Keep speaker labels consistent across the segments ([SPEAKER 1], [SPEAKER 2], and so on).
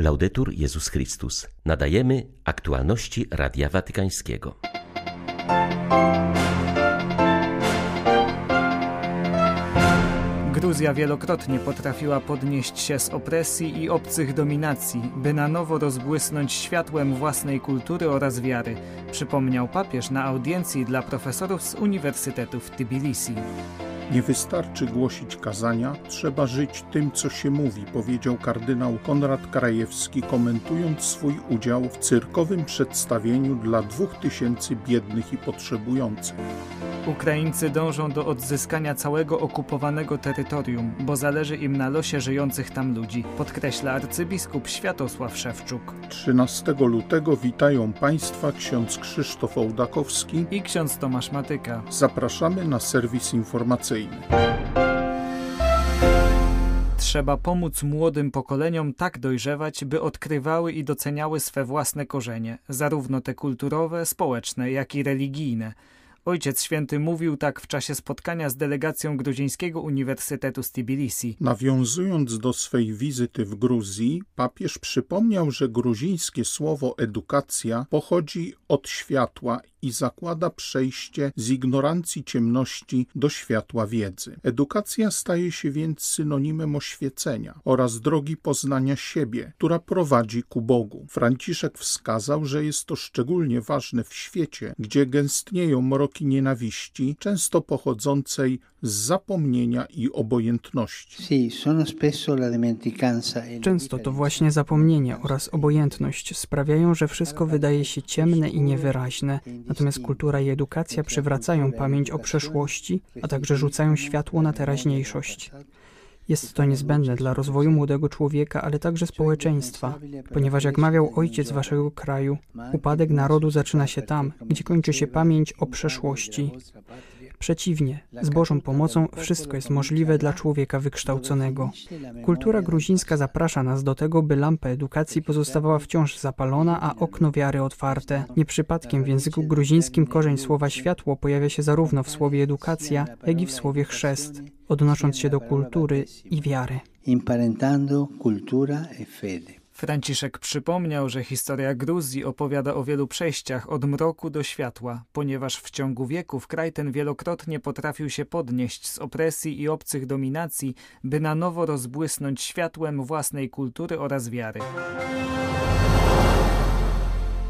[SPEAKER 1] Laudetur Jezus Chrystus. Nadajemy aktualności Radia Watykańskiego.
[SPEAKER 2] Gruzja wielokrotnie potrafiła podnieść się z opresji i obcych dominacji, by na nowo rozbłysnąć światłem własnej kultury oraz wiary, przypomniał papież na audiencji dla profesorów z Uniwersytetu w Tbilisi.
[SPEAKER 3] Nie wystarczy głosić kazania, trzeba żyć tym, co się mówi, powiedział kardynał Konrad Krajewski, komentując swój udział w cyrkowym przedstawieniu dla dwóch tysięcy biednych i potrzebujących.
[SPEAKER 2] Ukraińcy dążą do odzyskania całego okupowanego terytorium, bo zależy im na losie żyjących tam ludzi, podkreśla arcybiskup Światosław Szewczuk.
[SPEAKER 3] 13 lutego witają Państwa ksiądz Krzysztof Ołdakowski
[SPEAKER 2] i ksiądz Tomasz Matyka.
[SPEAKER 3] Zapraszamy na serwis informacyjny.
[SPEAKER 2] Trzeba pomóc młodym pokoleniom tak dojrzewać, by odkrywały i doceniały swe własne korzenie, zarówno te kulturowe, społeczne, jak i religijne. Ojciec Święty mówił tak w czasie spotkania z delegacją Gruzińskiego Uniwersytetu z Tbilisi.
[SPEAKER 3] Nawiązując do swej wizyty w Gruzji, papież przypomniał, że gruzińskie słowo edukacja pochodzi od światła i zakłada przejście z ignorancji ciemności do światła wiedzy. Edukacja staje się więc synonimem oświecenia oraz drogi poznania siebie, która prowadzi ku Bogu. Franciszek wskazał, że jest to szczególnie ważne w świecie, gdzie gęstnieją mroki nienawiści, często pochodzącej z zapomnienia i obojętności.
[SPEAKER 4] E często to właśnie zapomnienie oraz obojętność sprawiają, że wszystko wydaje się ciemne i niewyraźne, Natomiast kultura i edukacja przywracają pamięć o przeszłości, a także rzucają światło na teraźniejszość. Jest to niezbędne dla rozwoju młodego człowieka, ale także społeczeństwa, ponieważ jak mawiał ojciec waszego kraju, upadek narodu zaczyna się tam, gdzie kończy się pamięć o przeszłości. Przeciwnie, z Bożą pomocą wszystko jest możliwe dla człowieka wykształconego. Kultura gruzińska zaprasza nas do tego, by lampa edukacji pozostawała wciąż zapalona, a okno wiary otwarte. Nie przypadkiem w języku gruzińskim korzeń słowa światło pojawia się zarówno w słowie edukacja, jak i w słowie chrzest, odnosząc się do kultury i wiary.
[SPEAKER 2] Imparentando cultura e fede. Franciszek przypomniał, że historia Gruzji opowiada o wielu przejściach od mroku do światła, ponieważ w ciągu wieków kraj ten wielokrotnie potrafił się podnieść z opresji i obcych dominacji, by na nowo rozbłysnąć światłem własnej kultury oraz wiary.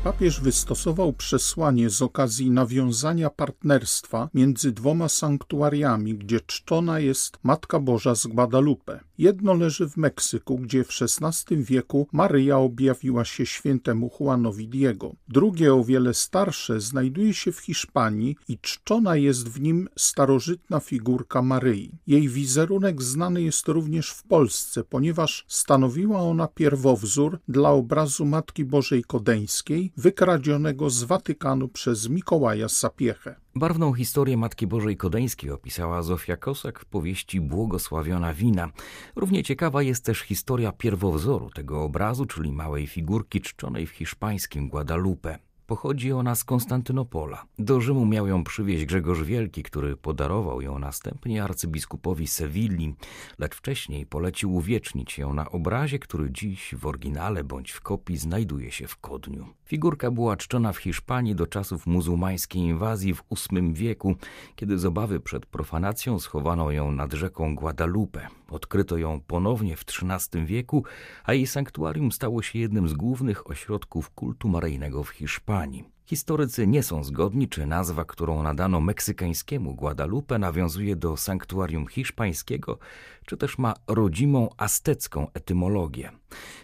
[SPEAKER 3] Papież wystosował przesłanie z okazji nawiązania partnerstwa między dwoma sanktuariami, gdzie czczona jest Matka Boża z Guadalupe. Jedno leży w Meksyku, gdzie w XVI wieku Maryja objawiła się świętemu Juanowi Diego. Drugie, o wiele starsze, znajduje się w Hiszpanii i czczona jest w nim starożytna figurka Maryi. Jej wizerunek znany jest również w Polsce, ponieważ stanowiła ona pierwowzór dla obrazu Matki Bożej Kodeńskiej, wykradzionego z Watykanu przez Mikołaja Sapiechę.
[SPEAKER 5] Barwną historię Matki Bożej Kodeńskiej opisała Zofia Kosak w powieści Błogosławiona wina. Równie ciekawa jest też historia pierwowzoru tego obrazu, czyli małej figurki czczonej w hiszpańskim Guadalupe. Pochodzi ona z Konstantynopola. Do Rzymu miał ją przywieźć Grzegorz Wielki, który podarował ją następnie arcybiskupowi Sewilli, lecz wcześniej polecił uwiecznić ją na obrazie, który dziś w oryginale bądź w kopii znajduje się w Kodniu. Figurka była czczona w Hiszpanii do czasów muzułmańskiej inwazji w VIII wieku, kiedy z obawy przed profanacją schowano ją nad rzeką Guadalupe. Odkryto ją ponownie w XIII wieku, a jej sanktuarium stało się jednym z głównych ośrodków kultu maryjnego w Hiszpanii. Historycy nie są zgodni, czy nazwa, którą nadano meksykańskiemu Guadalupe, nawiązuje do sanktuarium hiszpańskiego, czy też ma rodzimą aztecką etymologię.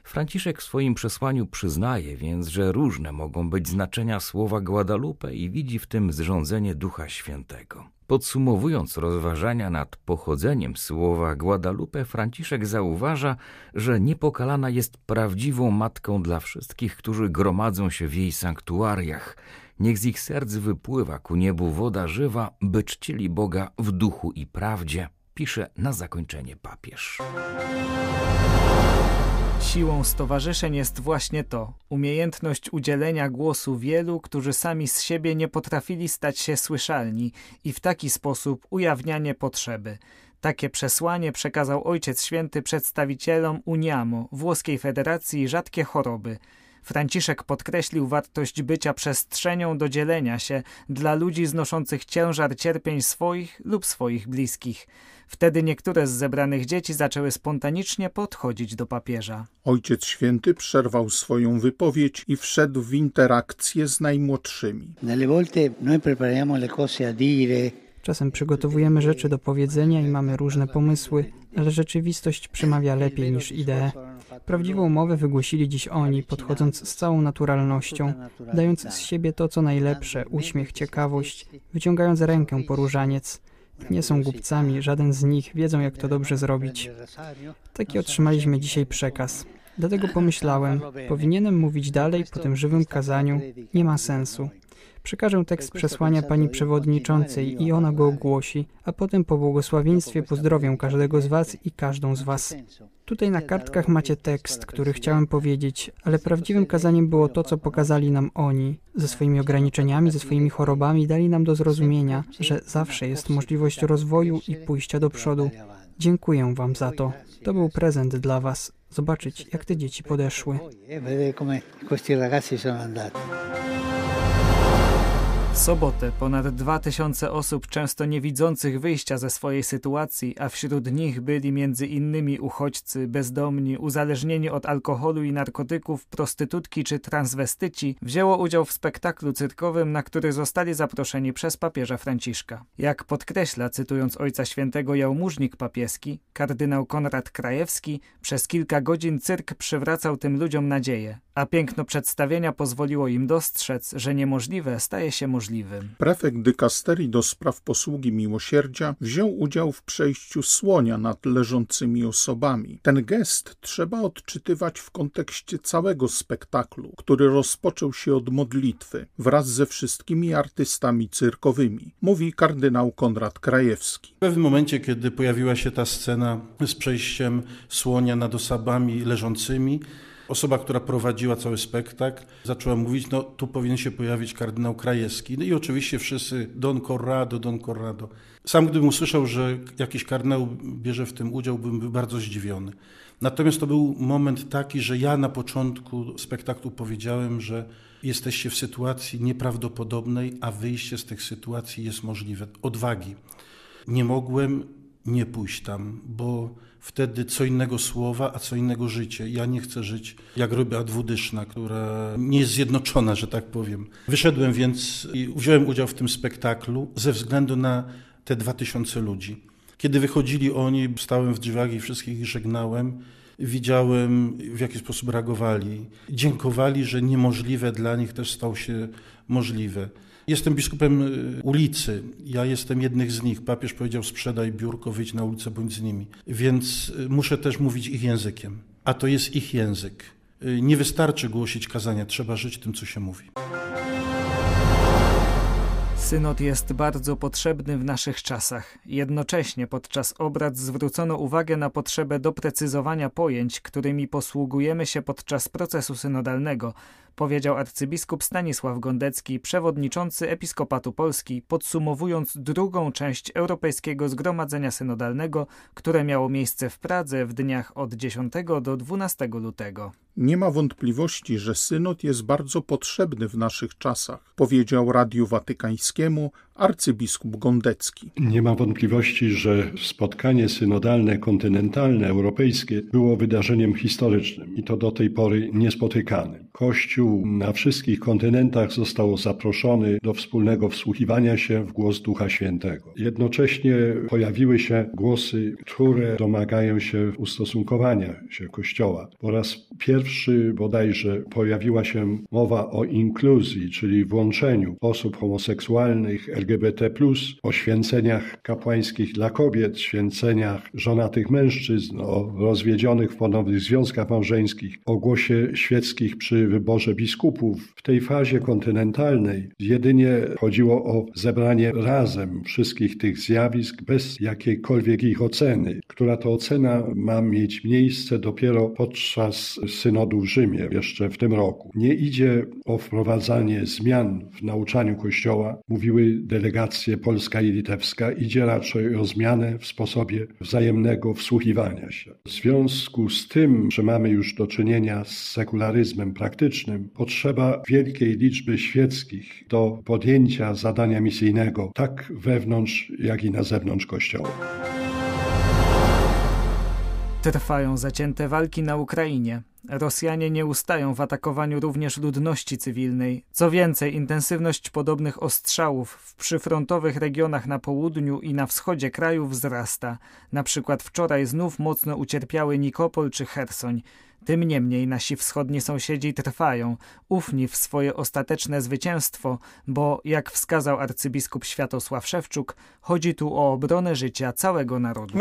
[SPEAKER 5] Franciszek w swoim przesłaniu przyznaje więc, że różne mogą być znaczenia słowa Guadalupe i widzi w tym zrządzenie Ducha Świętego. Podsumowując rozważania nad pochodzeniem słowa Guadalupe, Franciszek zauważa, że niepokalana jest prawdziwą matką dla wszystkich, którzy gromadzą się w jej sanktuariach. Niech z ich serc wypływa ku niebu woda żywa, by czcili Boga w duchu i prawdzie, pisze na zakończenie papież.
[SPEAKER 2] Siłą stowarzyszeń jest właśnie to umiejętność udzielenia głosu wielu, którzy sami z siebie nie potrafili stać się słyszalni i w taki sposób ujawnianie potrzeby. Takie przesłanie przekazał Ojciec Święty przedstawicielom UNIAMO, włoskiej Federacji Rzadkie Choroby. Franciszek podkreślił wartość bycia przestrzenią do dzielenia się dla ludzi znoszących ciężar cierpień swoich lub swoich bliskich. Wtedy niektóre z zebranych dzieci zaczęły spontanicznie podchodzić do papieża.
[SPEAKER 3] Ojciec Święty przerwał swoją wypowiedź i wszedł w interakcję z najmłodszymi.
[SPEAKER 4] Czasem przygotowujemy rzeczy do powiedzenia i mamy różne pomysły, ale rzeczywistość przemawia lepiej niż idee. Prawdziwą mowę wygłosili dziś oni, podchodząc z całą naturalnością, dając z siebie to, co najlepsze, uśmiech, ciekawość, wyciągając rękę po różaniec. Nie są głupcami, żaden z nich wiedzą, jak to dobrze zrobić. Taki otrzymaliśmy dzisiaj przekaz. Dlatego pomyślałem, powinienem mówić dalej po tym żywym kazaniu. Nie ma sensu. Przekażę tekst przesłania pani przewodniczącej i ona go ogłosi, a potem po błogosławieństwie pozdrowię każdego z was i każdą z was. Tutaj na kartkach macie tekst, który chciałem powiedzieć, ale prawdziwym kazaniem było to, co pokazali nam oni. Ze swoimi ograniczeniami, ze swoimi chorobami dali nam do zrozumienia, że zawsze jest możliwość rozwoju i pójścia do przodu. Dziękuję wam za to. To był prezent dla was. Zobaczyć, jak te dzieci podeszły.
[SPEAKER 2] W sobotę ponad 2000 osób, często niewidzących wyjścia ze swojej sytuacji, a wśród nich byli między innymi uchodźcy, bezdomni, uzależnieni od alkoholu i narkotyków, prostytutki czy transwestyci, wzięło udział w spektaklu cyrkowym, na który zostali zaproszeni przez papieża Franciszka. Jak podkreśla, cytując Ojca Świętego jałmużnik papieski, kardynał Konrad Krajewski, przez kilka godzin cyrk przywracał tym ludziom nadzieję, a piękno przedstawienia pozwoliło im dostrzec, że niemożliwe staje się możliwym.
[SPEAKER 3] Prefekt dykasterii do spraw posługi miłosierdzia wziął udział w przejściu słonia nad leżącymi osobami. Ten gest trzeba odczytywać w kontekście całego spektaklu, który rozpoczął się od modlitwy wraz ze wszystkimi artystami cyrkowymi, mówi kardynał Konrad Krajewski.
[SPEAKER 6] W pewnym momencie, kiedy pojawiła się ta scena z przejściem słonia nad osobami leżącymi, Osoba, która prowadziła cały spektakl, zaczęła mówić, no tu powinien się pojawić kardynał Krajewski. No i oczywiście wszyscy Don Corrado, Don Corrado. Sam gdybym usłyszał, że jakiś kardynał bierze w tym udział, bym był bardzo zdziwiony. Natomiast to był moment taki, że ja na początku spektaklu powiedziałem, że jesteście w sytuacji nieprawdopodobnej, a wyjście z tych sytuacji jest możliwe. Odwagi. Nie mogłem nie pójść tam, bo wtedy co innego słowa, a co innego życie. Ja nie chcę żyć jak ryba dwudyszna, która nie jest zjednoczona, że tak powiem. Wyszedłem więc i wziąłem udział w tym spektaklu ze względu na te dwa tysiące ludzi. Kiedy wychodzili oni, stałem w drzwiach i wszystkich ich żegnałem. Widziałem, w jaki sposób reagowali. Dziękowali, że niemożliwe dla nich też stało się możliwe. Jestem biskupem y, ulicy. Ja jestem jednym z nich. Papież powiedział: sprzedaj biurko, wyjdź na ulicę, bądź z nimi. Więc y, muszę też mówić ich językiem. A to jest ich język. Y, nie wystarczy głosić kazania, trzeba żyć tym, co się mówi.
[SPEAKER 2] Synod jest bardzo potrzebny w naszych czasach. Jednocześnie podczas obrad zwrócono uwagę na potrzebę doprecyzowania pojęć, którymi posługujemy się podczas procesu synodalnego, powiedział arcybiskup Stanisław Gondecki, przewodniczący Episkopatu Polski, podsumowując drugą część Europejskiego Zgromadzenia Synodalnego, które miało miejsce w Pradze w dniach od 10 do 12 lutego.
[SPEAKER 3] Nie ma wątpliwości, że synod jest bardzo potrzebny w naszych czasach, powiedział Radiu Watykańskiemu arcybiskup Gondecki.
[SPEAKER 7] Nie ma wątpliwości, że spotkanie synodalne, kontynentalne, europejskie było wydarzeniem historycznym i to do tej pory niespotykanym. Kościół na wszystkich kontynentach został zaproszony do wspólnego wsłuchiwania się w głos Ducha Świętego. Jednocześnie pojawiły się głosy, które domagają się ustosunkowania się Kościoła. Po raz pierwszy bodajże pojawiła się mowa o inkluzji, czyli włączeniu osób homoseksualnych, LGBT, o święceniach kapłańskich dla kobiet, święceniach żonatych mężczyzn, o rozwiedzionych w ponownych związkach małżeńskich, o głosie świeckich przy przy wyborze biskupów. W tej fazie kontynentalnej jedynie chodziło o zebranie razem wszystkich tych zjawisk bez jakiejkolwiek ich oceny, która to ocena ma mieć miejsce dopiero podczas synodu w Rzymie jeszcze w tym roku. Nie idzie o wprowadzanie zmian w nauczaniu Kościoła, mówiły delegacje polska i litewska, idzie raczej o zmianę w sposobie wzajemnego wsłuchiwania się. W związku z tym, że mamy już do czynienia z sekularyzmem praktycznym, potrzeba wielkiej liczby świeckich do podjęcia zadania misyjnego, tak wewnątrz, jak i na zewnątrz Kościoła.
[SPEAKER 2] Trwają zacięte walki na Ukrainie. Rosjanie nie ustają w atakowaniu również ludności cywilnej. Co więcej, intensywność podobnych ostrzałów w przyfrontowych regionach na południu i na wschodzie kraju wzrasta. Na przykład wczoraj znów mocno ucierpiały Nikopol czy Hersoń. Tym niemniej nasi wschodni sąsiedzi trwają, ufni w swoje ostateczne zwycięstwo, bo, jak wskazał arcybiskup Światosław Szewczuk, chodzi tu o obronę życia całego narodu.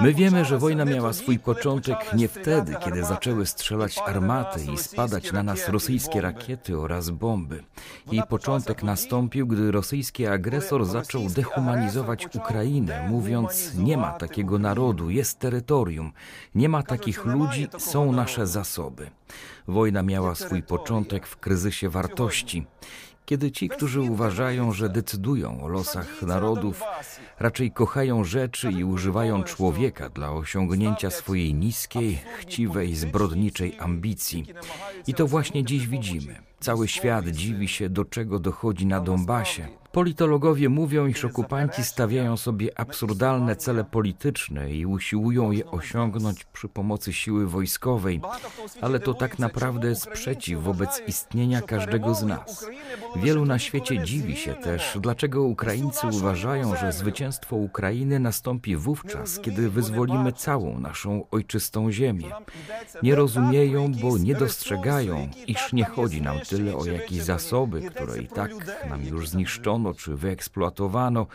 [SPEAKER 5] My wiemy, że wojna miała swój początek nie wtedy, kiedy zaczęły strzelać armaty i spadać na nas rosyjskie rakiety oraz bomby. Jej początek nastąpił, gdy rosyjski agresor zaczął dehumanizować Ukrainę, mówiąc: Nie ma takiego narodu, jest terytorium, nie ma takich ludzi, są nasze zasoby. Wojna miała swój początek w kryzysie wartości, kiedy ci, którzy uważają, że decydują o losach narodów, raczej kochają rzeczy i używają człowieka dla osiągnięcia swojej niskiej, chciwej, zbrodniczej ambicji. I to właśnie dziś widzimy. Cały świat dziwi się, do czego dochodzi na Donbasie. Politologowie mówią, iż okupanci stawiają sobie absurdalne cele polityczne i usiłują je osiągnąć przy pomocy siły wojskowej, ale to tak naprawdę sprzeciw wobec istnienia każdego z nas. Wielu na świecie dziwi się też, dlaczego Ukraińcy uważają, że zwycięstwo Ukrainy nastąpi wówczas, kiedy wyzwolimy całą naszą ojczystą ziemię. Nie rozumieją, bo nie dostrzegają, iż nie chodzi nam tyle o jakieś zasoby, które i tak nam już zniszczono czy wyeksploatowano,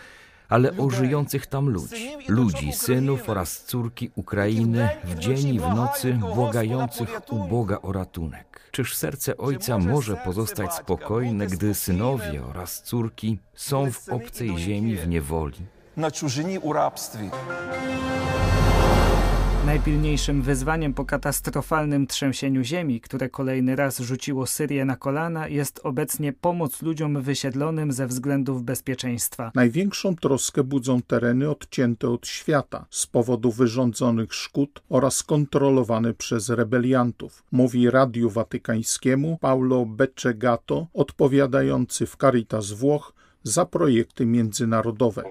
[SPEAKER 5] ale o żyjących tam ludzi, ludzi, synów oraz córki Ukrainy w dzień i w nocy błagających u Boga o ratunek. Czyż serce ojca może pozostać spokojne, gdy synowie oraz córki są w obcej ziemi w niewoli? Na czużyni u rabstwie.
[SPEAKER 2] Najpilniejszym wyzwaniem po katastrofalnym trzęsieniu ziemi, które kolejny raz rzuciło Syrię na kolana, jest obecnie pomoc ludziom wysiedlonym ze względów bezpieczeństwa.
[SPEAKER 3] Największą troskę budzą tereny odcięte od świata z powodu wyrządzonych szkód oraz kontrolowane przez rebeliantów, mówi Radiu Watykańskiemu Paulo Beccegato, odpowiadający w Caritas Włoch za projekty międzynarodowe.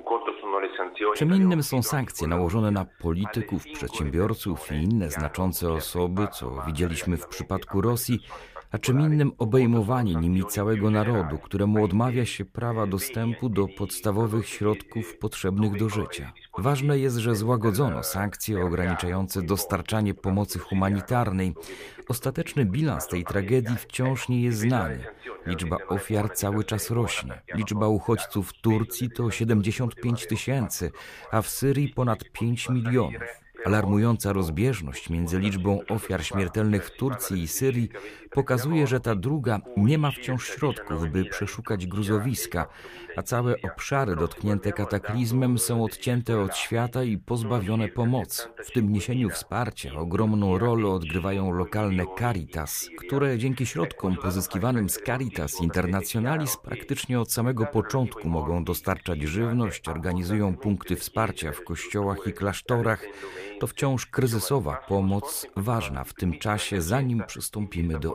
[SPEAKER 5] Czym innym są sankcje nałożone na polityków, przedsiębiorców i inne znaczące osoby, co widzieliśmy w przypadku Rosji, a czym innym obejmowanie nimi całego narodu, któremu odmawia się prawa dostępu do podstawowych środków potrzebnych do życia. Ważne jest, że złagodzono sankcje ograniczające dostarczanie pomocy humanitarnej. Ostateczny bilans tej tragedii wciąż nie jest znany. Liczba ofiar cały czas rośnie. Liczba uchodźców w Turcji to 75 tysięcy, a w Syrii ponad 5 milionów. Alarmująca rozbieżność między liczbą ofiar śmiertelnych w Turcji i Syrii pokazuje, że ta druga nie ma wciąż środków, by przeszukać gruzowiska, a całe obszary dotknięte kataklizmem są odcięte od świata i pozbawione pomocy. W tym niesieniu wsparcia ogromną rolę odgrywają lokalne Caritas, które dzięki środkom pozyskiwanym z Caritas Internationalis praktycznie od samego początku mogą dostarczać żywność, organizują punkty wsparcia w kościołach i klasztorach, to wciąż kryzysowa pomoc, ważna w tym czasie, zanim przystąpimy do